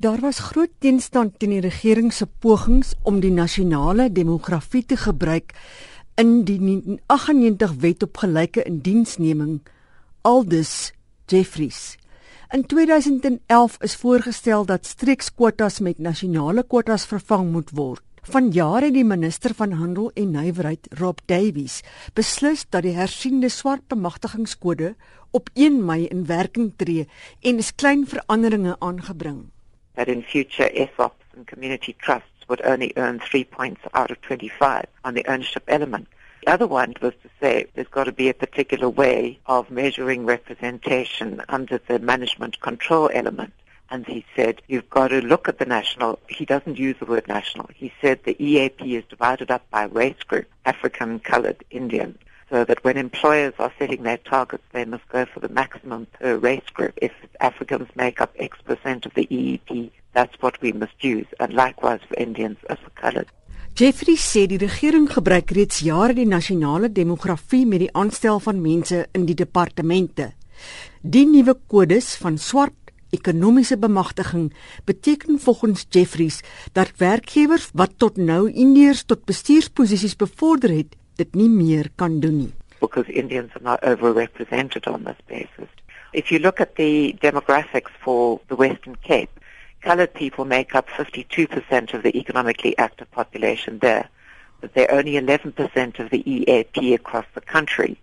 Daar was groot teenstand teen die regering se pogings om die nasionale demografie te gebruik in die 1998 wet op gelyke indiensneming aldus Jeffries. In 2011 is voorgestel dat streekskwotas met nasionale kwotas vervang moet word. Vanjaar het die minister van Handel en Nywerheid, Rob Davies, beslis dat die hersiende swart bemagtigingskode op 1 Mei in werking tree en is klein veranderinge aangebring. That in future ESOPs and community trusts would only earn three points out of 25 on the ownership element. The other one was to say there's got to be a particular way of measuring representation under the management control element. And he said, you've got to look at the national. He doesn't use the word national. He said the EAP is divided up by race group, African, colored, Indian so that when employers are setting their targets, they must go for the maximum per race group. If Africans make up X percent of the EEP, that's what we must use, and likewise for Indians as for colored. Jeffrey sê die regering gebruik reeds jare die nasionale demografie met die aanstel van mense in die departemente. Die nuwe kodes van swart ekonomiese bemagtiging beteken volgens Jeffries dat werkgewers wat tot nou Indiërs tot bestuursposisies bevorder het, dit nie meer kan doen nie. Because Indians are not overrepresented on this basis. If you look at the demographics for the Western Cape, colored people make up 52% of the economically active population there, but they're only 11% of the EAP across the country.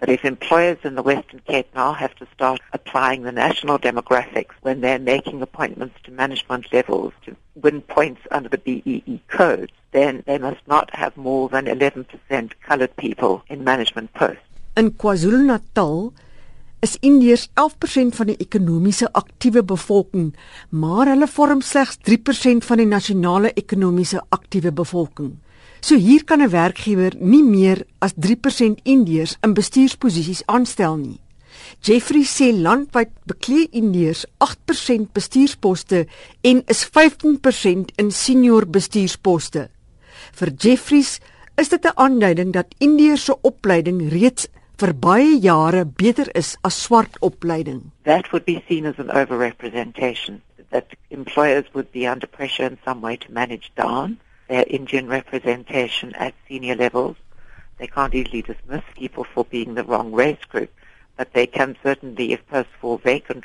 But if employers in the Western Cape now have to start applying the national demographics when they're making appointments to management levels to win points under the BEE codes, then they must not have more than 11% colored people in management posts. In KwaZulu-Natal is Indiërs 11% van die ekonomiese aktiewe bevolking, maar hulle vorm slegs 3% van die nasionale ekonomiese aktiewe bevolking. So hier kan 'n werkgewer nie meer as 3% Indiërs in bestuursposisies aanstel nie. Jeffrey sê landwyd beklee Indiërs 8% bestuursposte en is 15% in senior bestuursposte. Vir Jeffries is dit 'n aanduiding dat Indiërs se opleiding reeds vir baie jare beter is as swart opleiding. That would be seen as an overrepresentation that employers would be under pressure in some way to manage down their Indian representation at senior levels. They can't easily dismiss people for being the wrong race group, but they can certainly, if posts fall vacant,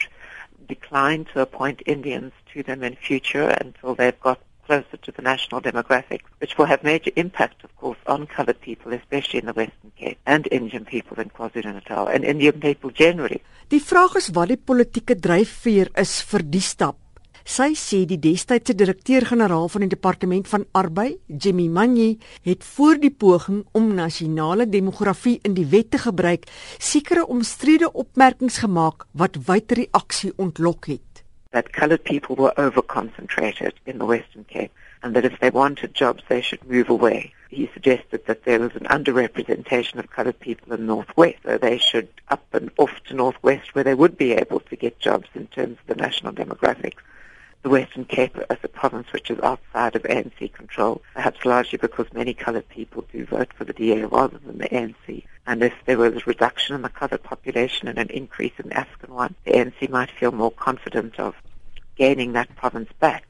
decline to appoint Indians to them in future until they've got closer to the national demographic, which will have major impact, of course, on coloured people, especially in the Western Cape, and Indian people in KwaZulu-Natal, and Indian people generally. Die vraag is wat die politieke dryfveer is vir. Sy sê die destydse direkteur-generaal van die departement van arbei, Jimmy Manyi, het voor die poging om nasionale demografie in die wet te gebruik, sekere omstrede opmerkings gemaak wat wyd reaksie ontlok het. That colored people were over-concentrated in the Western Cape and that if they wanted jobs they should move away. He suggested that there was an underrepresentation of colored people in Northwest, so they should up and off to Northwest where they would be able to get jobs in terms of the national demographics the Western Cape as a province which is outside of ANC control, perhaps largely because many coloured people do vote for the DA rather than the ANC. And if there was a reduction in the coloured population and an increase in the African one, the ANC might feel more confident of gaining that province back.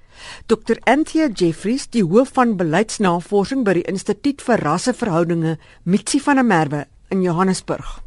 Dr. Anthea Jeffries, die hoof van beleidsnavorsing by die Instituut vir Rasseverhoudinge, Mitsi van der Merwe in Johannesburg.